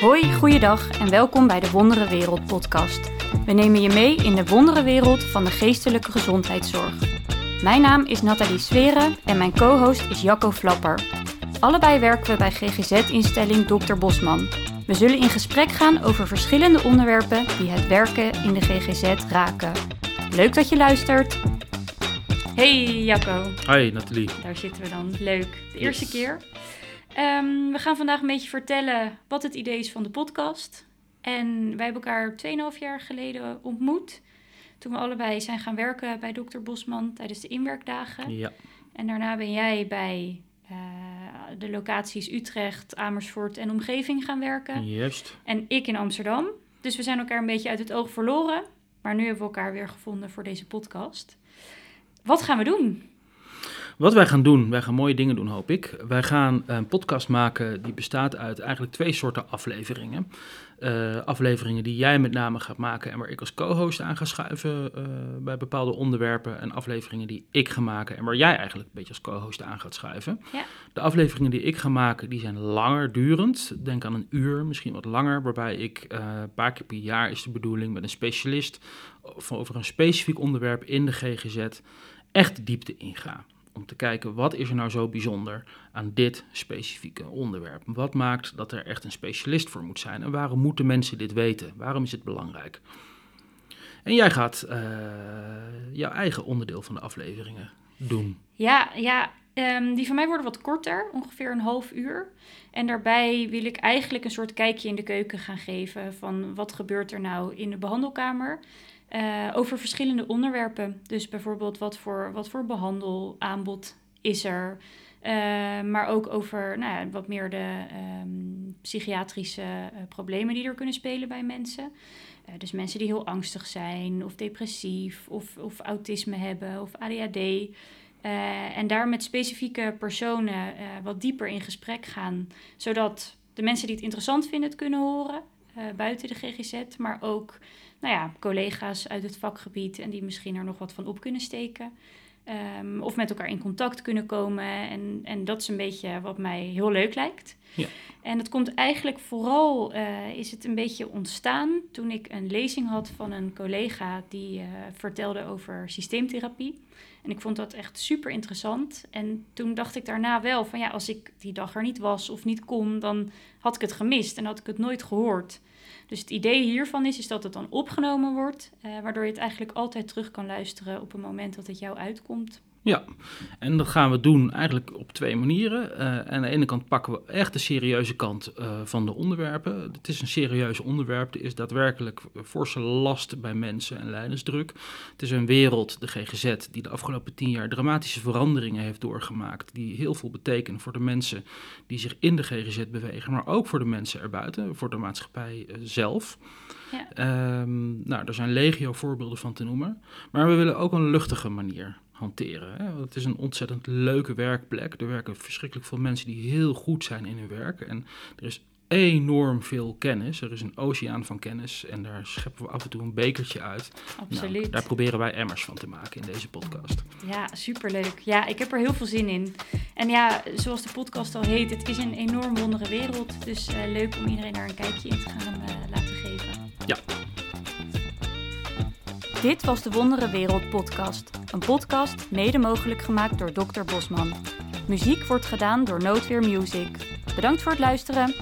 Hoi, goeiedag en welkom bij de Wondere Wereld podcast. We nemen je mee in de wondere wereld van de geestelijke gezondheidszorg. Mijn naam is Nathalie Sweren en mijn co-host is Jacco Flapper. Allebei werken we bij GGZ-instelling Dr. Bosman. We zullen in gesprek gaan over verschillende onderwerpen die het werken in de GGZ raken. Leuk dat je luistert. Hey Jacco, Hoi Nathalie. daar zitten we dan. Leuk. De eerste Yes. keer. Ehm, we gaan vandaag een beetje vertellen wat het idee is van de podcast. En wij hebben elkaar 2,5 jaar geleden ontmoet. Toen we allebei zijn gaan werken bij dokter Bosman tijdens de inwerkdagen. Ja, En daarna ben jij bij eh, de locaties Utrecht, Amersfoort en omgeving gaan werken. juist. En ik in Amsterdam. Dus we zijn elkaar een beetje uit het oog verloren. Maar nu hebben we elkaar weer gevonden voor deze podcast. Wat gaan we doen? Wat wij gaan doen, wij gaan mooie dingen doen hoop ik. Wij gaan een podcast maken die bestaat uit eigenlijk twee soorten afleveringen. Eh, afleveringen die jij met name gaat maken en waar ik als co-host aan ga schuiven eh, bij bepaalde onderwerpen. En afleveringen die ik ga maken en waar jij eigenlijk een beetje als co-host aan gaat schuiven. Ja. De afleveringen die ik ga maken, die zijn langer durend. Denk aan een uur, misschien wat langer. Waarbij ik eh, een paar keer per jaar is de bedoeling met een specialist over een specifiek onderwerp in de GGZ echt diepte inga. Om te kijken wat is er nou zo bijzonder aan dit specifieke onderwerp. Wat maakt dat er echt een specialist voor moet zijn? En waarom moeten mensen dit weten? Waarom is het belangrijk? En jij gaat eh, jouw eigen onderdeel van de afleveringen doen. Ja, ja ehm, die van mij worden wat korter, ongeveer een half uur. En daarbij wil ik eigenlijk een soort kijkje in de keuken gaan geven van wat gebeurt er nou in de behandelkamer. Eh, over verschillende onderwerpen. Dus bijvoorbeeld wat voor, wat voor behandelaanbod is er. Eh, maar ook over nou ja, wat meer de ehm, psychiatrische eh, problemen die er kunnen spelen bij mensen. Dus mensen die heel angstig zijn, of depressief, of, of autisme hebben, of ADHD. En daar met specifieke personen wat dieper in gesprek gaan, zodat de mensen die het interessant vinden het kunnen horen eh, buiten de GGZ, maar ook nou ja, collega's uit het vakgebied en die misschien er nog wat van op kunnen steken. Ehm, of met elkaar in contact kunnen komen. En, en dat is een beetje wat mij heel leuk lijkt. Ja. En dat komt eigenlijk vooral, eh, is het een beetje ontstaan toen ik een lezing had van een collega die eh, vertelde over systeemtherapie. En ik vond dat echt super interessant. En toen dacht ik daarna wel van ja, als ik die dag er niet was of niet kon, dan had ik het gemist en had ik het nooit gehoord. Dus het idee hiervan is, is dat het dan opgenomen wordt, eh, waardoor je het eigenlijk altijd terug kan luisteren op het moment dat het jou uitkomt. Ja, en dat gaan we doen eigenlijk op twee manieren. Eh, aan de ene kant pakken we echt de serieuze kant eh, van de onderwerpen. Het is een serieus onderwerp. Er is daadwerkelijk forse last bij mensen en lijdensdruk. Het is een wereld, de GGZ, die de afgelopen tien jaar dramatische veranderingen heeft doorgemaakt. Die heel veel betekenen voor de mensen die zich in de GGZ bewegen, maar ook voor de mensen erbuiten, voor de maatschappij eh, zelf. Ja. Ehm, nou, er zijn legio voorbeelden van te noemen. Maar we willen ook een luchtige manier hanteren. Hè? Want Het is een ontzettend leuke werkplek. Er werken verschrikkelijk veel mensen die heel goed zijn in hun werk. En er is enorm veel kennis. Er is een oceaan van kennis. En daar scheppen we af en toe een bekertje uit. Absoluut. Nou, daar proberen wij emmers van te maken in deze podcast. Ja, superleuk. Ja, ik heb er heel veel zin in. En ja, zoals de podcast al heet, het is een enorm wondere wereld. Dus eh, leuk om iedereen daar een kijkje in te gaan eh, laten geven. Ja. Dit was de Wondere Wereld podcast. Een podcast mede mogelijk gemaakt door Dr. Bosman. Muziek wordt gedaan door Noodweer Music. Bedankt voor het luisteren.